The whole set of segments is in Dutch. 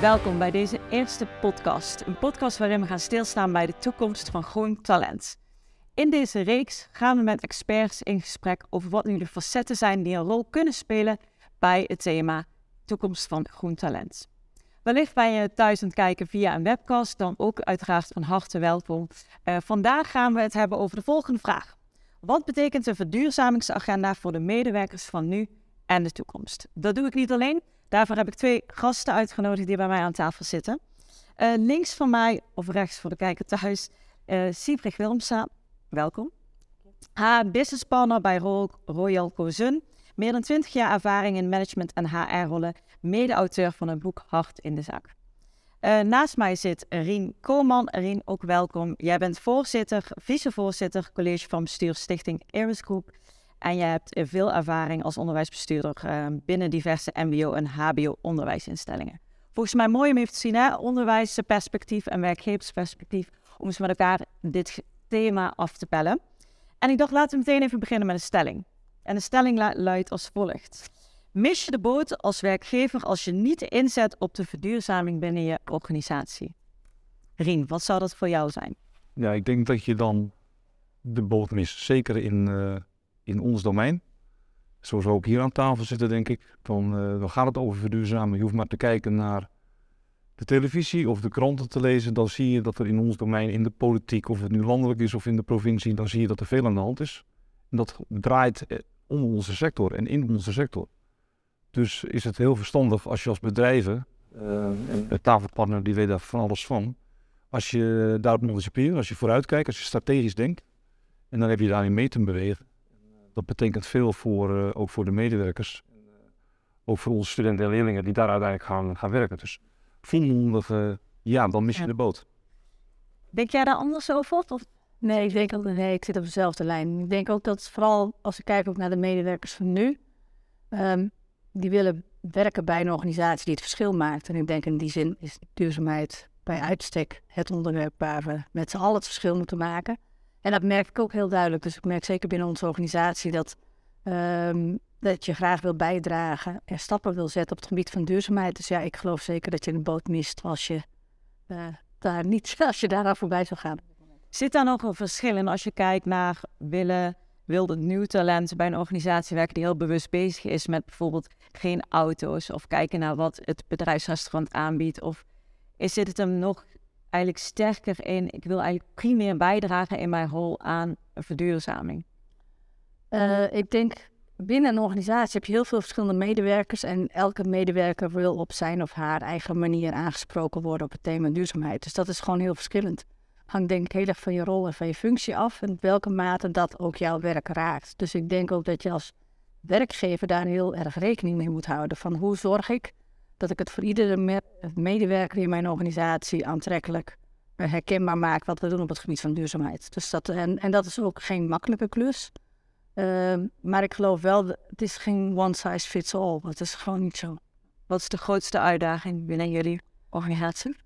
Welkom bij deze eerste podcast. Een podcast waarin we gaan stilstaan bij de toekomst van groen talent. In deze reeks gaan we met experts in gesprek over wat nu de facetten zijn die een rol kunnen spelen bij het thema toekomst van groen talent. Wellicht ben je thuis aan het kijken via een webcast, dan ook uiteraard van harte welkom. Uh, vandaag gaan we het hebben over de volgende vraag. Wat betekent de verduurzamingsagenda voor de medewerkers van nu en de toekomst? Dat doe ik niet alleen. Daarvoor heb ik twee gasten uitgenodigd die bij mij aan tafel zitten. Uh, links van mij, of rechts voor de kijker thuis, uh, Wilmsa. Welkom. Haar businesspartner bij Royal Cozun. Meer dan 20 jaar ervaring in management en HR-rollen. Mede-auteur van het boek Hart in de Zak. Uh, naast mij zit Rien Koolman. Rien, ook welkom. Jij bent voorzitter, vicevoorzitter, college van bestuur Stichting Iris Group. En je hebt veel ervaring als onderwijsbestuurder uh, binnen diverse MBO- en HBO-onderwijsinstellingen. Volgens mij mooi om even te zien, hè? onderwijsperspectief en werkgeversperspectief, om eens met elkaar dit thema af te pellen. En ik dacht, laten we meteen even beginnen met een stelling. En de stelling luidt als volgt. Mis je de boot als werkgever als je niet inzet op de verduurzaming binnen je organisatie? Rien, wat zou dat voor jou zijn? Ja, ik denk dat je dan de boot mist. Zeker in, uh, in ons domein. Zoals we ook hier aan tafel zitten, denk ik. Dan, uh, dan gaat het over verduurzamen. Je hoeft maar te kijken naar de televisie of de kranten te lezen. Dan zie je dat er in ons domein, in de politiek, of het nu landelijk is of in de provincie, dan zie je dat er veel aan de hand is. En dat draait eh, om onze sector en in onze sector. Dus is het heel verstandig als je als bedrijven, uh, en de tafelpartner die weet daar van alles van, als je daarop anticipeert, als je vooruitkijkt, als je strategisch denkt, en dan heb je daarin mee te bewegen. Dat betekent veel voor, uh, ook voor de medewerkers, uh, ook voor onze studenten en leerlingen die daar uiteindelijk gaan, gaan werken. Dus volmondig, ja, dan mis je ja. de boot. Denk jij daar anders over? Of? Nee, ik denk ook, nee, ik zit op dezelfde lijn. Ik denk ook dat vooral als ik kijk ook naar de medewerkers van nu, um, die willen werken bij een organisatie die het verschil maakt. En ik denk in die zin is duurzaamheid bij uitstek het onderwerp waar we met z'n allen het verschil moeten maken. En dat merk ik ook heel duidelijk. Dus ik merk zeker binnen onze organisatie dat, um, dat je graag wil bijdragen en stappen wil zetten op het gebied van duurzaamheid. Dus ja, ik geloof zeker dat je een boot mist als je, uh, daar, niet, als je daaraan voorbij zou gaan. Zit daar nog een verschil in als je kijkt naar willen wilde nieuw talent bij een organisatie werken die heel bewust bezig is met bijvoorbeeld geen auto's of kijken naar wat het bedrijfsrestaurant aanbiedt? Of is het hem nog eigenlijk sterker in, ik wil eigenlijk primair bijdragen in mijn rol aan verduurzaming? Uh, ik denk binnen een organisatie heb je heel veel verschillende medewerkers en elke medewerker wil op zijn of haar eigen manier aangesproken worden op het thema duurzaamheid. Dus dat is gewoon heel verschillend hangt denk ik heel erg van je rol en van je functie af en welke mate dat ook jouw werk raakt. Dus ik denk ook dat je als werkgever daar heel erg rekening mee moet houden. Van hoe zorg ik dat ik het voor iedere medewerker in mijn organisatie aantrekkelijk uh, herkenbaar maak wat we doen op het gebied van duurzaamheid. Dus dat, en, en dat is ook geen makkelijke klus. Uh, maar ik geloof wel, het is geen one size fits all. Het is gewoon niet zo. Wat is de grootste uitdaging binnen jullie organisatie?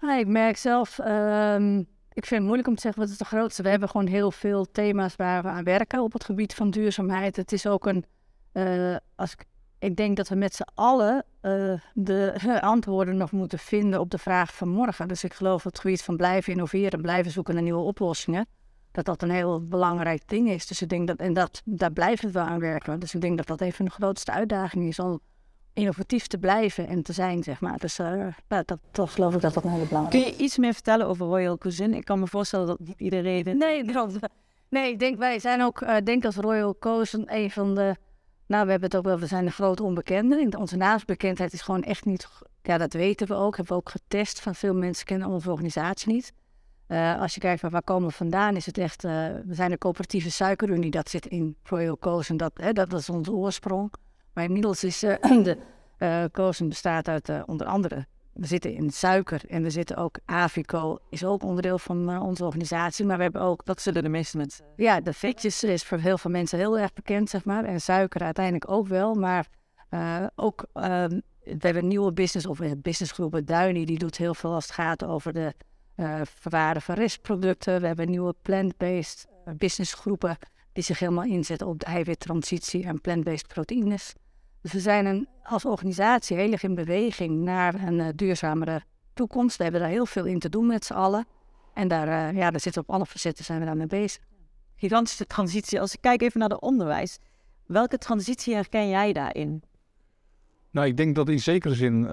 Ja, ik merk zelf, um, ik vind het moeilijk om te zeggen wat is de grootste. We hebben gewoon heel veel thema's waar we aan werken op het gebied van duurzaamheid. Het is ook een, uh, als ik, ik denk dat we met z'n allen uh, de antwoorden nog moeten vinden op de vraag van morgen. Dus ik geloof dat het gebied van blijven innoveren, blijven zoeken naar nieuwe oplossingen, dat dat een heel belangrijk ding is. Dus ik denk dat, en dat, daar blijven we aan werken. Dus ik denk dat dat even de grootste uitdaging is om innovatief te blijven en te zijn, zeg maar. Dus uh, dat, dat geloof ik dat dat een hele belangrijke Kun je iets meer vertellen over Royal Cuisine? Ik kan me voorstellen dat niet iedereen... Nee, nee ik denk, wij zijn ook, uh, denk als Royal Cuisine een van de... Nou, we hebben het ook wel, we zijn een grote onbekende. Onze naamsbekendheid is gewoon echt niet... Ja, dat weten we ook, hebben we ook getest. Van veel mensen kennen onze organisatie niet. Uh, als je kijkt van waar komen we vandaan, is het echt... we zijn een coöperatieve suikerunie, dat zit in Royal Cuisine. Dat, hè, dat is onze oorsprong. Maar inmiddels is uh, de bestaat uit onder andere, we zitten in suiker en we zitten ook, Avico is ook onderdeel van uh, onze organisatie. Maar we hebben ook, dat zullen de meeste mensen... Ja, de vetjes is voor heel veel mensen heel erg bekend, zeg maar. En suiker uiteindelijk ook wel, maar ook... Ehm, we hebben een nieuwe business, of een businessgroep, Duini, die doet heel veel als het gaat over de verwaarde van restproducten. We hebben nieuwe plant-based businessgroepen die zich helemaal inzetten op de eiwittransitie en plant-based proteïnes. Dus we zijn een, als organisatie heel erg in beweging naar een uh, duurzamere toekomst. We hebben daar heel veel in te doen met z'n allen. En daar, uh, ja, daar zitten op alle facetten zijn we daarmee bezig. Gigantische transitie. Als ik kijk even naar de onderwijs. Welke transitie herken jij daarin? Nou, ik denk dat in zekere zin, uh,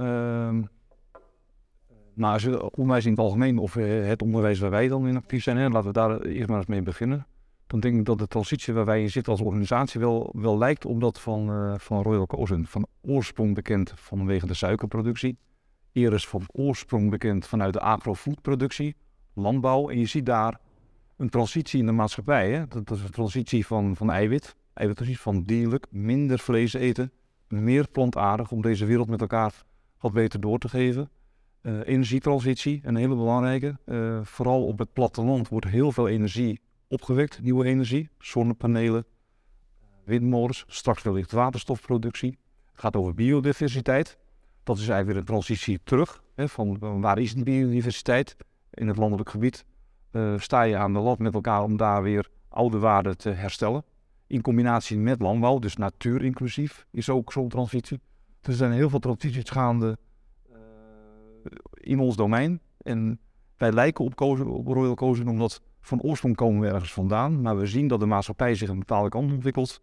nou, als je onderwijs in het algemeen of uh, het onderwijs waar wij dan in actief zijn, hè, laten we daar eerst maar eens mee beginnen. Dan denk ik dat de transitie waar wij in zitten als organisatie wel, wel lijkt op dat van, uh, van Royal Cozen. Van oorsprong bekend vanwege de suikerproductie. Eerst van oorsprong bekend vanuit de agrofoodproductie, landbouw. En je ziet daar een transitie in de maatschappij. Hè? Dat is een transitie van, van eiwit, eiwit van dierlijk, minder vlees eten meer plantaardig om deze wereld met elkaar wat beter door te geven. Uh, energietransitie, een hele belangrijke. Uh, vooral op het platteland wordt heel veel energie opgewekt, nieuwe energie, zonnepanelen, windmolens, straks wellicht waterstofproductie. Het gaat over biodiversiteit. Dat is eigenlijk weer een transitie terug. Hè, van waar is die biodiversiteit? In het landelijk gebied uh, sta je aan de lat met elkaar om daar weer oude waarden te herstellen in combinatie met landbouw, dus natuurinclusief, is ook zo'n transitie. Er zijn heel veel transities gaande uh, in ons domein. En wij lijken op, Kozen, op Royal Kozen omdat van oorsprong komen we ergens vandaan. Maar we zien dat de maatschappij zich een bepaalde kant ontwikkelt.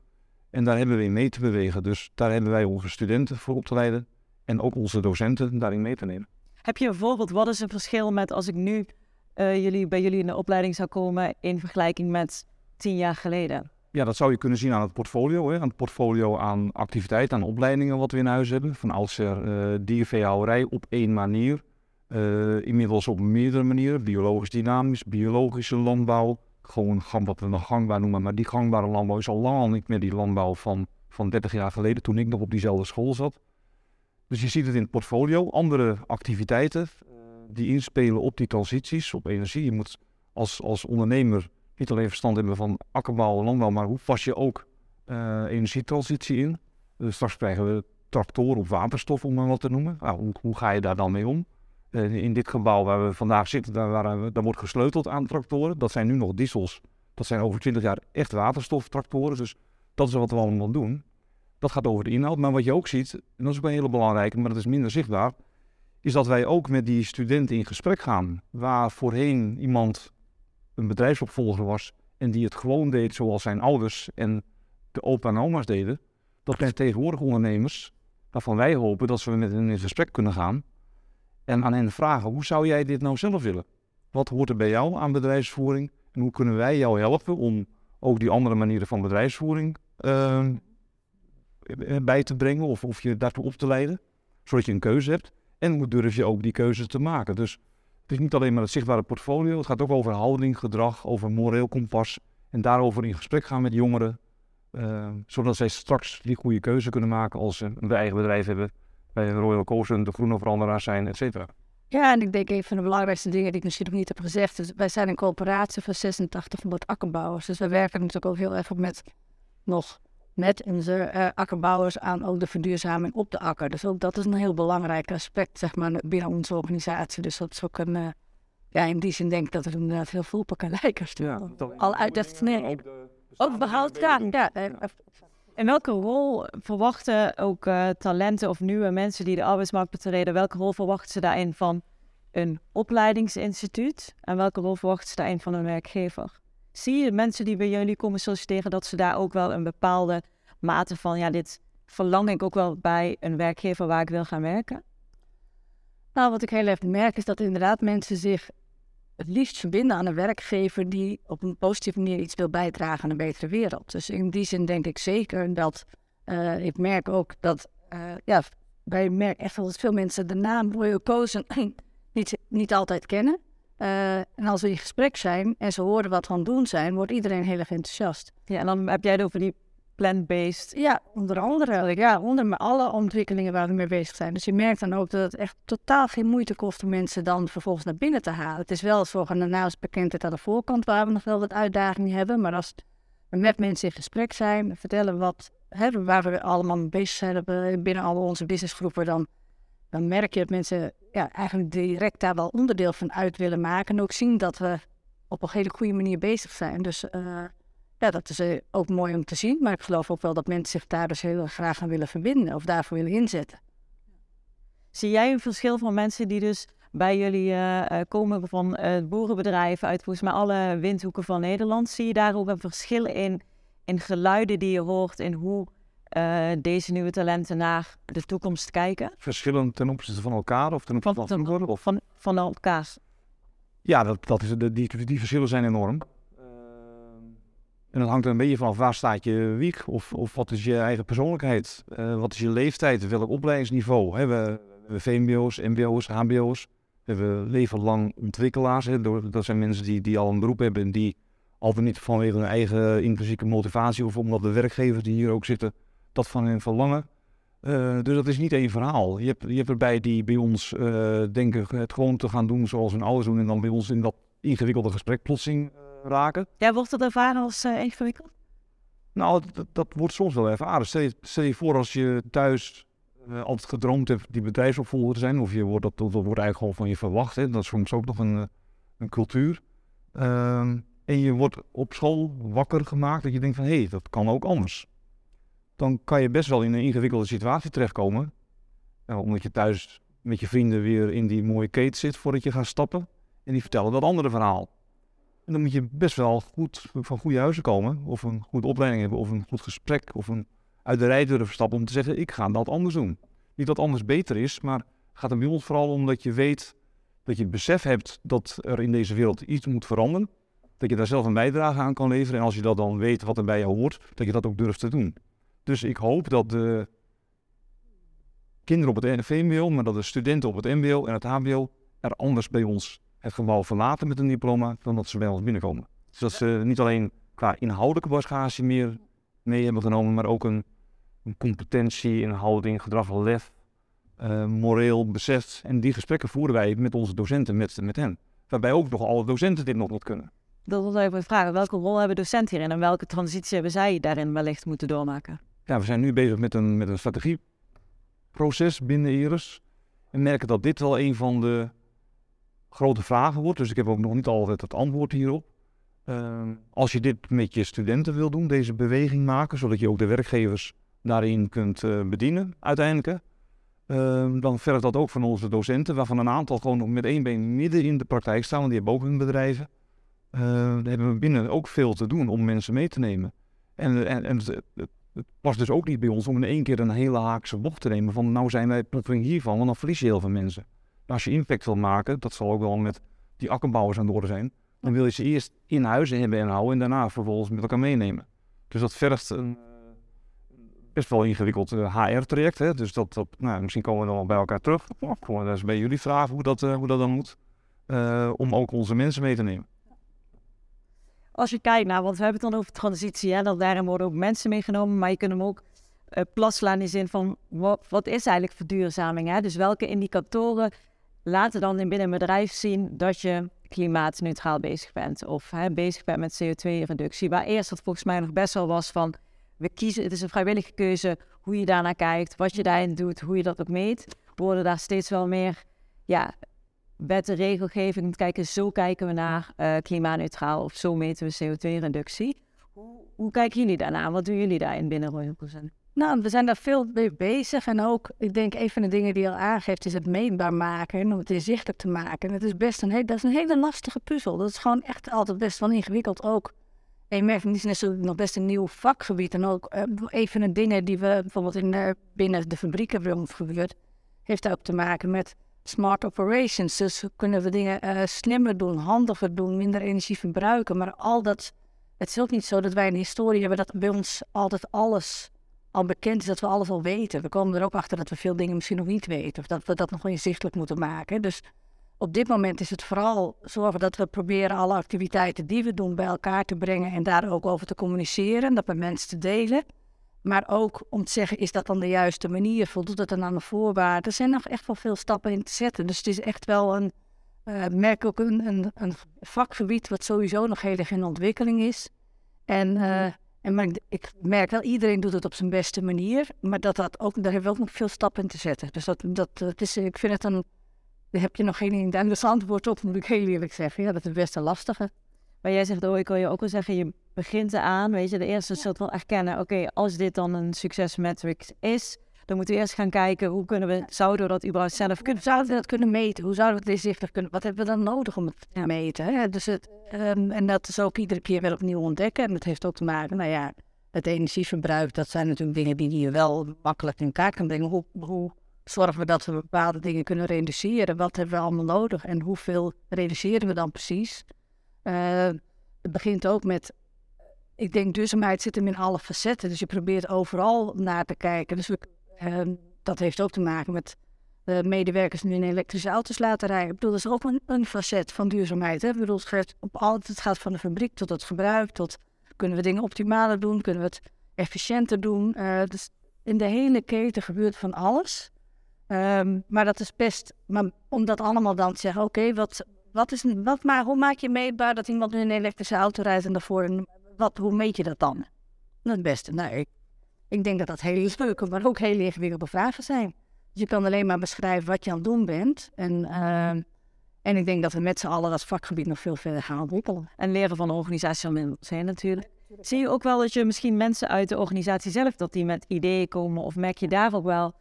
En daar hebben we in mee te bewegen. Dus daar hebben wij onze studenten voor op te leiden. En ook onze docenten daarin mee te nemen. Heb je een voorbeeld, wat is het verschil met als ik nu uh, jullie, bij jullie in de opleiding zou komen in vergelijking met tien jaar geleden? Ja, dat zou je kunnen zien aan het portfolio. Hè? Aan het portfolio aan activiteiten, aan opleidingen wat we in huis hebben. Van oudsher uh, dierveehouderij op één manier. Uh, inmiddels op meerdere manieren. Biologisch dynamisch, biologische landbouw. Gewoon wat we nog gangbaar noemen. Maar die gangbare landbouw is al lang al niet meer die landbouw van, van 30 jaar geleden. Toen ik nog op diezelfde school zat. Dus je ziet het in het portfolio. Andere activiteiten uh, die inspelen op die transities, op energie. Je moet als, als ondernemer niet alleen verstand hebben van akkerbouw en landbouw, maar hoe pas je ook uh, energietransitie in? Dus straks krijgen we tractoren op waterstof, om maar wat te noemen. Nou, hoe, hoe, ga je daar dan mee om? Uh, in dit gebouw waar we vandaag zitten, daar, waar, wordt gesleuteld aan tractoren. Dat zijn nu nog diesels. Dat zijn over 20 jaar echt waterstoftractoren. Dus dat is wat we allemaal doen. Dat gaat over de inhoud. Maar wat je ook ziet, en dat is ook een hele belangrijke, maar dat is minder zichtbaar, is dat wij ook met die studenten in gesprek gaan. Waar voorheen iemand een bedrijfsopvolger was en die het gewoon deed zoals zijn ouders en de opa en oma's deden, dat zijn tegenwoordig ondernemers waarvan wij hopen dat we met hen in gesprek kunnen gaan en aan hen vragen, hoe zou jij dit nou zelf willen? Wat hoort er bij jou aan bedrijfsvoering en hoe kunnen wij jou helpen om ook die andere manieren van bedrijfsvoering uh, bij te brengen of, of je daartoe op te leiden, zodat je een keuze hebt en hoe durf je ook die keuze te maken. Dus het is niet alleen maar het zichtbare portfolio, het gaat ook over houding, gedrag, over moreel kompas. En daarover in gesprek gaan met jongeren, uh, zodat zij straks die goede keuze kunnen maken als ze een eigen bedrijf hebben, bij Royal Cozen, de groene veranderaars zijn, et cetera. Ja, en ik denk een van de belangrijkste dingen die ik misschien nog niet heb gezegd, is wij zijn een coöperatie van 86 van akkerbouwers. Dus we werken natuurlijk ook heel erg met nog met onze uh, akkerbouwers aan ook de verduurzaming op de akker. Dus ook dat is een heel belangrijk aspect zeg maar, binnen onze organisatie. Dus dat is ook een, uh, ja, in die zin denk ik dat er inderdaad heel veel op elkaar lijken. Ja, Al uit dat nee. Ook behoud, ja. ja. In welke rol verwachten ook uh, talenten of nieuwe mensen die de arbeidsmarkt betreden, welke rol verwachten ze daarin van een opleidingsinstituut en welke rol verwachten ze daarin van een werkgever? Zie je mensen die bij jullie komen solliciteren dat ze daar ook wel een bepaalde mate van, ja, dit verlang ik ook wel bij een werkgever waar ik wil gaan werken? Nou, wat ik heel erg merk is dat inderdaad mensen zich het liefst verbinden aan een werkgever die op een positieve manier iets wil bijdragen aan een betere wereld. Dus in die zin denk ik zeker dat uh, ik merk ook dat, uh, ja, wij merken echt dat veel mensen de naam Royal Kozen niet, niet altijd kennen. Uh, en als we in gesprek zijn en ze horen wat we aan het doen zijn, wordt iedereen heel erg enthousiast. Ja, en dan heb jij over die plant-based. Ja, onder andere. Ja, onder alle ontwikkelingen waar we mee bezig zijn. Dus je merkt dan ook dat het echt totaal geen moeite kost om mensen dan vervolgens naar binnen te halen. Het is wel zogenaamd bekendheid aan de voorkant waar we nog wel wat uitdagingen hebben. Maar als we met mensen in gesprek zijn, vertellen wat, hè, waar we allemaal mee bezig zijn binnen al onze businessgroepen, dan dan merk je dat mensen ja, eigenlijk direct daar wel onderdeel van uit willen maken. En ook zien dat we op een hele goede manier bezig zijn. Dus uh, ja, dat is eh, ook mooi om te zien. Maar ik geloof ook wel dat mensen zich daar dus heel graag aan willen verbinden of daarvoor willen inzetten. Zie jij een verschil van mensen die dus bij jullie eh, eh, komen van uh, boerenbedrijven uit volgens mij alle windhoeken van Nederland? Zie je daar ook een verschil in, in geluiden die je hoort, in hoe deze nieuwe talenten naar de toekomst kijken? Verschillen ten opzichte van elkaar of ten opzichte van, van, of? van, van elkaar? Ja, dat, dat is, die, die verschillen zijn enorm. En dat hangt er een beetje vanaf waar staat je wiek of, of wat is je eigen persoonlijkheid, uh, wat is je leeftijd, welk opleidingsniveau. Hè? We, we VMBO's, MBO's, HBO's, we hebben leven lang ontwikkelaars. Hè? Dat zijn mensen die, die al een beroep hebben en die altijd niet vanwege hun eigen intrinsieke motivatie of omdat de werkgevers die hier ook zitten dat van hen verlangen. Uh, dus dat is niet één verhaal. Je hebt, je hebt erbij die bij ons uh, denken het gewoon te gaan doen zoals hun ouders doen en dan bij ons in dat ingewikkelde gesprek plotseling raken. Ja, wordt dat ervaren als uh, ingewikkeld? Nou, dat, dat, wordt soms wel ervaren. Stel je, stel je voor als je thuis uh, altijd gedroomd hebt die bedrijfsopvolger te zijn, of je wordt, dat, dat wordt eigenlijk gewoon van je verwacht. Hè. Dat is soms ook nog een, eh, een cultuur. Um, en je wordt op school wakker gemaakt dat je denkt van hé, hey, dat kan ook anders. Dan kan je best wel in een ingewikkelde situatie terechtkomen. Nou, omdat je thuis met je vrienden weer in die mooie kate zit voordat je gaat stappen. En die vertellen dat andere verhaal. En dan moet je best wel goed van goede huizen komen, of een goede opleiding hebben, of een goed gesprek, of een uit de rij durven stappen om te zeggen: ik ga dat anders doen. Niet dat anders beter is, maar gaat er bij ons vooral om dat je weet dat je het besef hebt dat er in deze wereld iets moet veranderen. Dat je daar zelf een bijdrage aan kan leveren. En als je dat dan weet wat er bij je hoort, dat je dat ook durft te doen. Dus ik hoop dat de kinderen op het VMBO, maar dat de studenten op het MBO en het HBO er anders bij ons het gebouw verlaten met een diploma dan dat ze bij ons binnenkomen. Dus dat ze niet alleen qua inhoudelijke bagage meer mee hebben genomen, maar ook een, een competentie in houding, gedrag, lef, uh, moreel besef. En die gesprekken voeren wij met onze docenten, met, met hen. Waarbij ook nog alle docenten dit nog niet kunnen. Dat wil even vragen. Welke rol hebben docenten hierin en welke transitie hebben zij daarin wellicht moeten doormaken? Ja, we zijn nu bezig met een, met een strategieproces binnen IRIS. En merken dat dit wel een van de grote vragen wordt. Dus ik heb ook nog niet altijd het antwoord hierop. Uh, als je dit met je studenten wil doen, deze beweging maken, zodat je ook de werkgevers daarin kunt uh, bedienen uiteindelijk. Uh, dan vergt dat ook van onze docenten, waarvan een aantal gewoon met één been midden in de praktijk staan, want die hebben ook hun bedrijven. Uh, daar hebben we binnen ook veel te doen om mensen mee te nemen. En, en, het past dus ook niet bij ons om in één keer een hele haakse bocht te nemen van nou zijn wij plotseling hiervan, want dan verlies je heel veel mensen als je impact wil maken, dat zal ook wel met die akkerbouwers aan de orde zijn, dan wil je ze eerst in huizen hebben en houden en daarna vervolgens met elkaar meenemen. Dus dat vergt een eh, best wel ingewikkeld HR-traject. Eh, dus dat, dat nou, misschien komen we dan wel bij elkaar terug. Gewoon dat is bij jullie vragen hoe dat, uh, hoe dat dan moet. Uh, om ook onze mensen mee te nemen. Als je kijkt naar, want we hebben het dan over transitie, hè, dat daarin worden ook mensen meegenomen, maar je kunt hem ook uh, plaslaan in de zin van wat, wat is eigenlijk verduurzaming? Hè? Dus welke indicatoren laten dan in binnen een bedrijf zien dat je klimaatneutraal bezig bent of hè, bezig bent met CO2-reductie. Waar eerst dat volgens mij nog best wel was van we kiezen, het is een vrijwillige keuze hoe je daarnaar kijkt, wat je daarin doet, hoe je dat ook meet. Worden daar steeds wel meer ja, wet en regelgeving kijken, zo kijken we naar uh, klimaatneutraal of zo meten we CO2-reductie. Hoe, hoe kijken jullie daarna? Wat doen jullie daarin binnen Royal Procent? Nou, we zijn daar veel mee bezig. En ook, ik denk, een van de dingen die je al aangeeft, is het meetbaar maken. En om het inzichtelijk te maken. En het is best een, dat is een hele lastige puzzel. Dat is gewoon echt altijd best wel ingewikkeld ook. En je merkt, het is nog best een nieuw vakgebied. En ook uh, een van de dingen die we bijvoorbeeld in, binnen de fabrieken hebben gebeurd, heeft ook te maken met smart operations. Dus kunnen we dingen uh, slimmer doen, handiger doen, minder energie verbruiken. Maar al dat, het is ook niet zo dat wij een historie hebben dat bij ons altijd alles al bekend is dat we alles al weten. We komen er ook achter dat we veel dingen misschien nog niet weten. Of dat we dat nog inzichtelijk moeten maken. Dus op dit moment is het vooral zorgen dat we proberen alle activiteiten die we doen bij elkaar te brengen. En daar ook over te communiceren. Dat met mensen te delen. Maar ook om te zeggen, is dat dan de juiste manier? Voldoet het dan aan de voorwaarden? Er zijn nog echt wel veel stappen in te zetten. Dus het is echt wel een, uh, merk ook een, een, vakgebied wat sowieso nog heel erg in ontwikkeling is. En uh, en maar ik merk wel, iedereen doet het op zijn beste manier. Maar dat dat ook, daar hebben we ook nog veel stappen in te zetten. Dus dat, dat, dat is, ik vind het een, daar heb je nog geen duidelijk antwoord op, moet ik heel eerlijk zeggen. Ja, dat is best een lastige. waar jij zegt, oh, ik wil je ook wel zeggen, je begint eraan, weet je, de eerste soort wel erkennen, oké, als dit dan een succesmetric is, dan moeten we eerst gaan kijken, hoe kunnen we, zouden we dat überhaupt zelf kunnen? Hoe zouden we dat kunnen meten? Hoe zouden we het inzichtelijk kunnen? Wat hebben we dan nodig om het te meten? Hè? Dus het, ehm, en dat is ook iedere keer weer opnieuw ontdekken. En dat heeft ook te maken, nou ja, het energieverbruik, dat zijn natuurlijk dingen die je wel makkelijk in kaart kan brengen. Hoe, hoe zorgen we dat we bepaalde dingen kunnen reduceren? Wat hebben we allemaal nodig? En hoeveel reduceren we dan precies? Uh, het begint ook met, ik denk duurzaamheid zit hem in alle facetten. Dus je probeert overal naar te kijken. Dus we, dat heeft ook te maken met uh, medewerkers nu in elektrische auto's laten rijden. Ik bedoel, dat is ook een, facet van duurzaamheid. Hè? Ik bedoel, het gaat, op al, het gaat van de fabriek tot het gebruik, tot kunnen we dingen optimaler doen, kunnen we het efficiënter doen. Uh, dus in de hele keten gebeurt van alles. Um, maar dat is best, maar om dat allemaal dan te zeggen, oké, wat, wat is, wat, maar hoe maak je meetbaar dat iemand nu een elektrische auto rijdt en daarvoor, wat, hoe meet je dat dan? Het beste, nou, ik, ik denk dat dat hele leuke, maar ook hele ingewikkelde vragen zijn. Dus je kan alleen maar beschrijven wat je aan het doen bent. En, uh, en ik denk dat we met z'n allen dat vakgebied nog veel verder gaan ontwikkelen. En leren van de organisatie zijn natuurlijk. Zie je ook wel dat je misschien mensen uit de organisatie zelf, dat die met ideeën komen? Of merk je daar ook wel,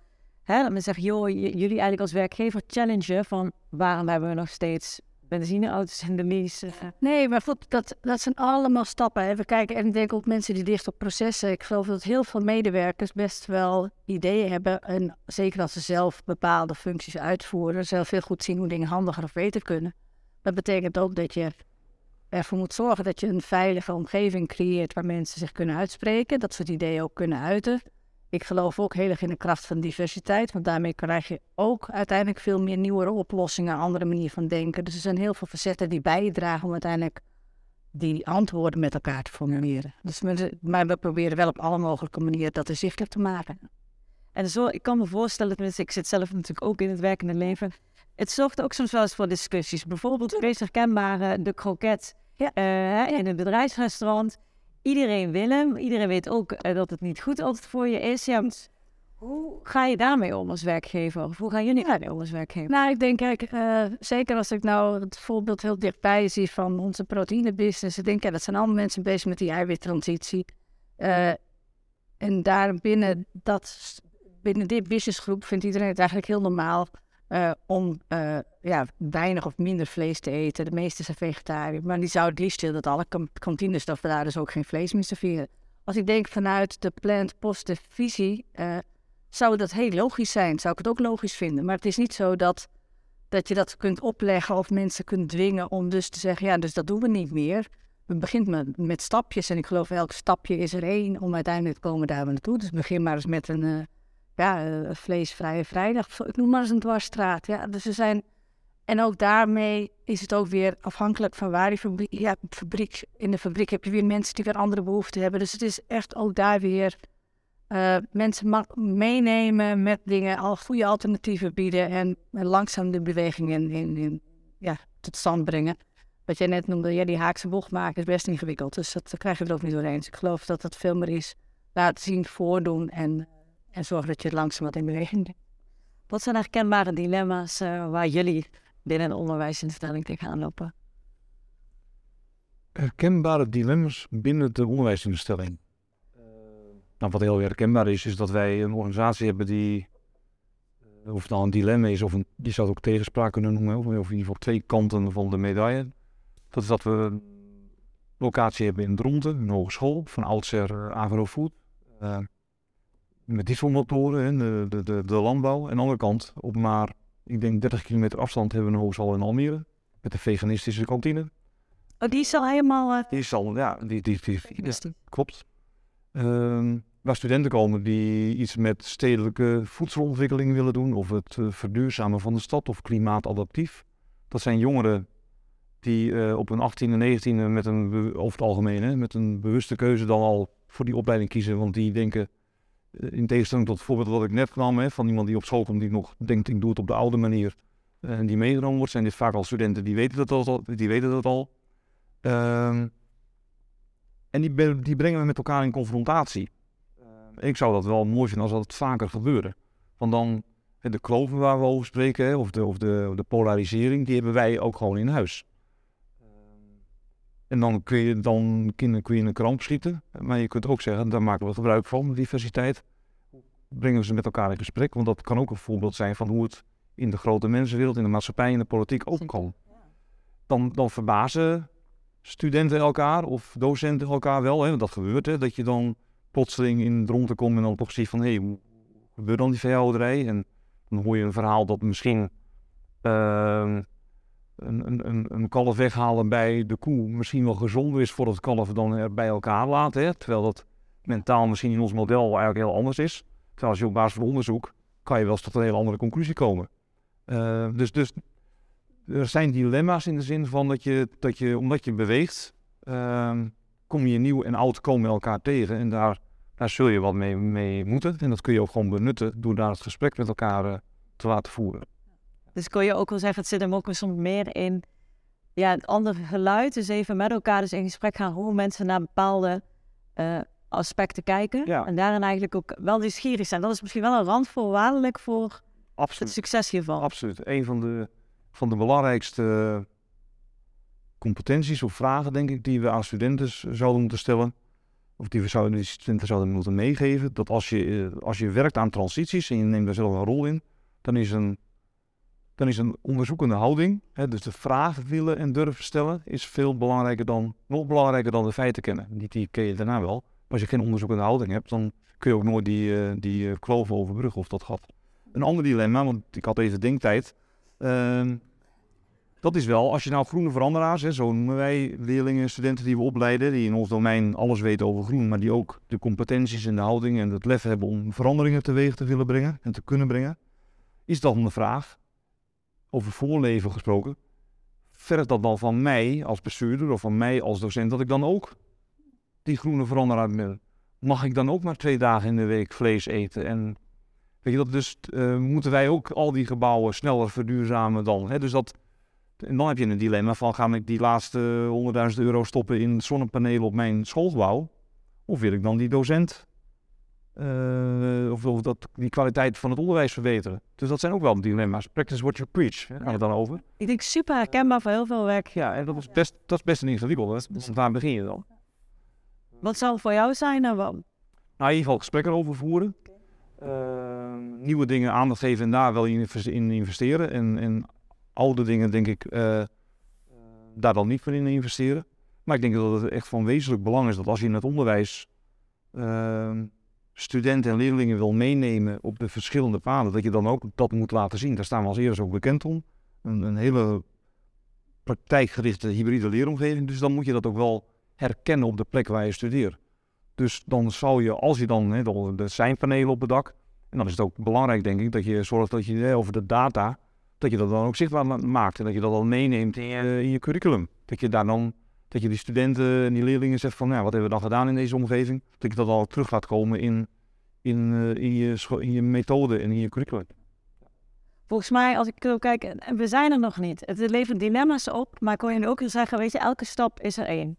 hè, dat men zegt, joh, jullie eigenlijk als werkgever challengen van waarom hebben we nog steeds benzineauto's in de lease. Nee, maar goed, dat, dat zijn allemaal stappen. Hè. We kijken en ik denk ook mensen die dicht op processen. Ik geloof dat heel veel medewerkers best wel ideeën hebben. En zeker als ze zelf bepaalde functies uitvoeren, zelf heel goed zien hoe dingen handiger of beter kunnen. Dat betekent ook dat je ervoor moet zorgen dat je een veilige omgeving creëert waar mensen zich kunnen uitspreken. Dat het ideeën ook kunnen uiten. Ik geloof ook heel erg in de kracht van diversiteit, want daarmee krijg je ook uiteindelijk veel meer nieuwe oplossingen, een andere manier van denken. Dus er zijn heel veel facetten die bijdragen om uiteindelijk die antwoorden met elkaar te formuleren. Dus we, maar we proberen wel op alle mogelijke manieren dat inzichtelijk te maken. En zo, ik kan me voorstellen, tenminste, ik zit zelf natuurlijk ook in het werkende leven. Het zorgt ook soms wel eens voor discussies. Bijvoorbeeld meest herkenbare, de kroket ja. uh, in een bedrijfsrestaurant iedereen wil hem. Iedereen weet ook uh, dat het niet goed altijd voor je is. Ja, hoe ga je daarmee om als werkgever? Of hoe gaan jullie daarmee om als werkgever? Nou, ik denk, kijk, uh, zeker als ik nou het voorbeeld heel dichtbij zie van onze proteïnebusiness. Ik denk, ja, dat zijn allemaal mensen bezig met die eiwittransitie. Uh, en daar binnen, dat, binnen dit businessgroep vindt iedereen het eigenlijk heel normaal uh, om uh, ja, weinig of minder vlees te eten. De meeste zijn vegetariër. Maar die zou het liefst willen dat alle kantines dat daar dus ook geen vlees meer serveren. Als ik denk vanuit de plant positive visie, uh, zou dat heel logisch zijn. Zou ik het ook logisch vinden. Maar het is niet zo dat, dat je dat kunt opleggen of mensen kunt dwingen om dus te zeggen, ja, dus dat doen we niet meer. Het begint met, met stapjes en ik geloof elk stapje is er één om uiteindelijk te komen daar naartoe. Dus begin maar eens met een ja, uh, vleesvrije vrijdag, ik noem maar eens een dwarsstraat. Ja, dus zijn, en ook daarmee is het ook weer afhankelijk van waar die fabriek, ja, fabriek, in de fabriek heb je weer mensen die weer andere behoeften hebben. Dus het is echt ook daar weer uh, mensen meenemen met dingen, al goede alternatieven bieden en, langzaam de beweging in, in, ja, tot stand brengen. Wat jij net noemde, ja, die haakse bocht maken is best ingewikkeld. Dus dat, dat krijg je er ook niet doorheen. Dus ik geloof dat het veel meer is laten zien, voordoen en en zorg dat je het langzaam wat in beweging brengt. Wat zijn herkenbare dilemma's uh, waar jullie binnen een onderwijsinstelling tegenaan lopen? Herkenbare dilemma's binnen de onderwijsinstelling. Uh, nou, wat heel herkenbaar is, is dat wij een organisatie hebben die, uh, of het nou een dilemma is, of een, je zou het ook tegenspraak kunnen noemen, of in ieder geval twee kanten van de medaille. Dat is dat we een locatie hebben in Dronten, een hogeschool, van oudsher agrofood met dieselmotoren, de, de, de, de landbouw. En aan de andere kant, op maar, ik denk 30 kilometer afstand hebben we een hogeschool in Almere. Met de veganistische kantine. Oh, die is al helemaal... Uh... Die is al, ja, die, die, die, die klopt. Um, waar studenten komen die iets met stedelijke voedselontwikkeling willen doen. Of het uh, verduurzamen van de stad of klimaatadaptief. Dat zijn jongeren die uh, op hun 18e en 19e met een, over het algemeen, hè, met een bewuste keuze dan al voor die opleiding kiezen. Want die denken, eh, in tegenstelling tot het voorbeeld wat ik net nam, hè, van iemand die op school komt die nog denkt, ik doe het op de oude manier. En die meegenomen wordt, zijn dit vaak al studenten die weten dat al. Die weten dat al. Um, en die, die, brengen we met elkaar in confrontatie. Uh, ik zou dat wel mooi vinden als dat vaker gebeurde. Want dan, de kloven waar we over spreken, of, de, of, de, de polarisering, die hebben wij ook gewoon in huis. En dan kun je, dan kinderen kun je in een kramp schieten. Maar je kunt ook zeggen, daar maken we gebruik van, diversiteit. Brengen we ze met elkaar in gesprek. Want dat kan ook een voorbeeld zijn van hoe het in de grote mensenwereld, in de maatschappij, in de politiek ook kan. Dan, dan verbazen studenten elkaar of docenten elkaar wel. Hè, want dat gebeurt, hè, dat je dan plotseling in de ronde komt en dan toch ziet van... hé, hey, hoe gebeurt dan die veehouderij? En dan hoor je een verhaal dat misschien... Uh, een, een, een kalf weghalen bij de koe misschien wel gezonder is voor het kalf dan er bij elkaar laten. Hè? Terwijl dat mentaal misschien in ons model eigenlijk heel anders is. Terwijl als je op basis van onderzoek kan je wel eens tot een hele andere conclusie komen. Uh, dus, dus er zijn dilemma's in de zin van dat je, dat je omdat je beweegt, uh, kom je nieuw en oud komen elkaar tegen. En daar, daar zul je wat mee, mee moeten. En dat kun je ook gewoon benutten door daar het gesprek met elkaar uh, te laten voeren. Dus kon je ook wel zeggen, het zit hem ook soms meer in ja, het andere geluid. Dus even met elkaar dus in gesprek gaan hoe mensen naar bepaalde uh, aspecten kijken. Ja. En daarin eigenlijk ook wel nieuwsgierig zijn. Dat is misschien wel een randvoorwaardelijk voor Absoluut. het succes hiervan. Absoluut. Een van de, van de belangrijkste competenties of vragen, denk ik, die we aan studenten zouden moeten stellen. Of die we zouden, die studenten zouden moeten meegeven. Dat als je, eh, als je werkt aan transities en je neemt daar zelf een rol in, dan is een dan is een onderzoekende houding, hè, dus de vraag willen en durven stellen, is veel belangrijker dan, nog belangrijker dan de feiten kennen. Die, die ken je daarna wel. Maar als je geen onderzoekende houding hebt, dan kun je ook nooit die, uh, die uh, kloof overbruggen of dat gat. Een ander dilemma, want ik had even denktijd. Uh, dat is wel, als je nou groene veranderaars, hè, zo noemen wij leerlingen, studenten die we opleiden, die in ons domein alles weten over groen, maar die ook de competenties en de houding en het lef hebben om veranderingen teweeg te willen brengen en te kunnen brengen, is dan de vraag, over voorleven gesproken, vergt dat dan van mij als bestuurder of van mij als docent dat ik dan ook die groene veranderaar ben? Mag ik dan ook maar twee dagen in de week vlees eten? En weet je dat, dus uh, moeten wij ook al die gebouwen sneller verduurzamen dan? Hè? Dus dat, en dan heb je een dilemma van, ga ik die laatste 100.000 euro stoppen in zonnepanelen op mijn schoolgebouw? Of wil ik dan die docent uh, of, of, dat die kwaliteit van het onderwijs verbeteren. Dus dat zijn ook wel dilemma's. Practice what you preach, hè, gaan we dan over. Ik denk super herkenbaar voor heel veel werk. Ja, en dat is best, dat is best een ingewikkeld. Dus waar begin je dan? Wat zal voor jou zijn en wat? Nou, in ieder geval gesprekken over voeren. Uh, nieuwe dingen aandacht geven en daar wel in investeren. En, en oude dingen, denk ik, uh, daar dan niet meer in investeren. Maar ik denk dat het echt van wezenlijk belang is dat als je in het onderwijs uh, studenten en leerlingen wil meenemen op de verschillende paden, dat je dan ook dat moet laten zien. Daar staan we als eerst ook bekend om. Een, een hele praktijkgerichte hybride leeromgeving. Dus dan moet je dat ook wel herkennen op de plek waar je studeert. Dus dan zou je, als je dan, hè, er zijn panelen op het dak. En dan is het ook belangrijk, denk ik, dat je zorgt dat je hè, over de data, dat je dat dan ook zichtbaar maakt. En dat je dat dan meeneemt in je, in je curriculum. Dat je daar dan dat je die studenten en die leerlingen zegt van, ja, wat hebben we dan gedaan in deze omgeving? Dat je dat al terug laat komen in, in, uh, in, je, in je methode en in je curriculum. Volgens mij, als ik zo kijk, we zijn er nog niet. Het levert dilemma's op, maar kon je ook zeggen, weet je, elke stap is er één.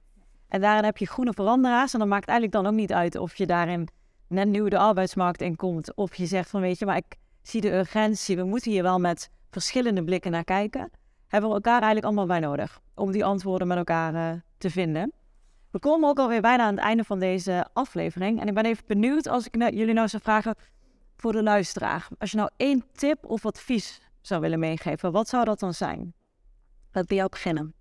En daarin heb je groene veranderaars en dan maakt eigenlijk dan ook niet uit of je daarin net nieuw de arbeidsmarkt in komt. Of je zegt van, weet je, maar ik zie de urgentie, we moeten hier wel met verschillende blikken naar kijken hebben we elkaar eigenlijk allemaal bij nodig om die antwoorden met elkaar uh, te vinden. We komen ook alweer bijna aan het einde van deze aflevering. En ik ben even benieuwd als ik jullie nou zou vragen voor de luisteraar. Als je nou één tip of advies zou willen meegeven, wat zou dat dan zijn? Laat bij jou beginnen.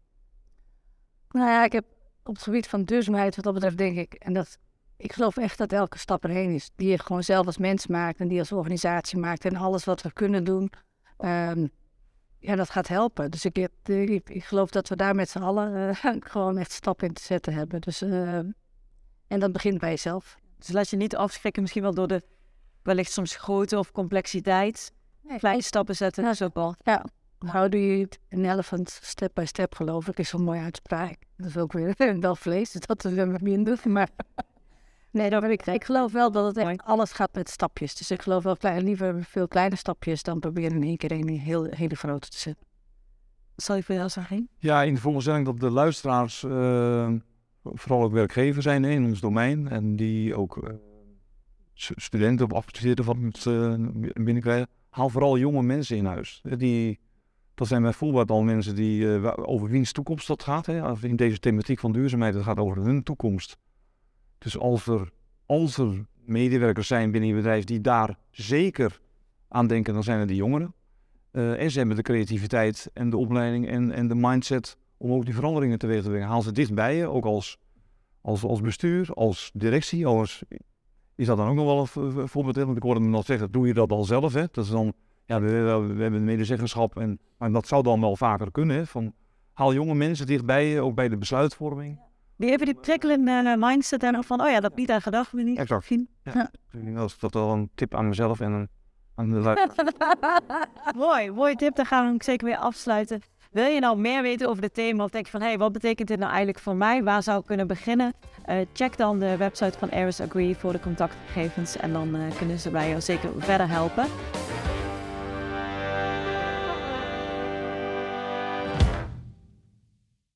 Nou ja, ik heb op het gebied van duurzaamheid, wat dat betreft, denk ik, en dat ik geloof echt dat elke stap erheen is. Die je gewoon zelf als mens maakt en die als organisatie maakt. En alles wat we kunnen doen, um, ja, dat gaat helpen. Dus ik, ik, ik geloof dat we daar met z'n allen uh, gewoon echt stappen in te zetten hebben. Dus, uh, en dat begint bij jezelf. Dus laat je niet afschrikken misschien wel door de wellicht soms grootte of complexiteit. Nee, Kleine stappen zetten, ja. is ook wel. Ja, how do you an elephant step by step geloof ik, is zo'n mooie uitspraak. Dat is ook weer wel vlees, dus dat is weer minder. Maar nee, dat ik, ik geloof wel dat het echt alles gaat met stapjes. Dus ik geloof wel klein, liever veel kleine stapjes dan proberen in één keer een heel, hele grote te zetten. Zal je voor jou zeggen? Ja, in de veronderstelling dat de luisteraars uh, vooral ook werkgever zijn hè, in ons domein. En die ook uh, studenten of afgestudeerden van het uh, binnenkrijgen. Haal vooral jonge mensen in huis. Die, Dat zijn bijvoorbeeld al mensen die eh, over wiens toekomst dat gaat. Hè? In deze thematiek van duurzaamheid, het gaat over hun toekomst. Dus als er, er medewerkers zijn binnen je bedrijf die daar zeker aan denken, dan zijn het die jongeren. Eh, en ze hebben de creativiteit en de opleiding en, en de mindset om ook die veranderingen teweeg te brengen. Haal ze dichtbij je, ook als, als, als bestuur, als directie. Als, is dat dan ook nog wel een voorbeeld? Want ik hoorde hem nog zeggen, doe je dat al zelf? Hè? Dat is dan, ja, we, we hebben medezeggenschap, en, maar dat zou dan wel vaker kunnen. Van, haal jonge mensen dichtbij je, ook bij de besluitvorming. Die even die prikkelende eh, mindset en van, oh ja, dat niet aan gedacht me niet. Exact. Misschien. Ik denk Dat is dat wel een tip aan mezelf en een, aan de luisteraar. mooi, mooi tip. Dan gaan we hem zeker weer afsluiten. Wil je nou meer weten over dit thema of denk je van, hé, hey, wat betekent dit nou eigenlijk voor mij? Waar zou ik kunnen beginnen? Eh, check dan de website van Aris Agree voor de contactgegevens en dan eh, kunnen ze bij jou zeker verder helpen.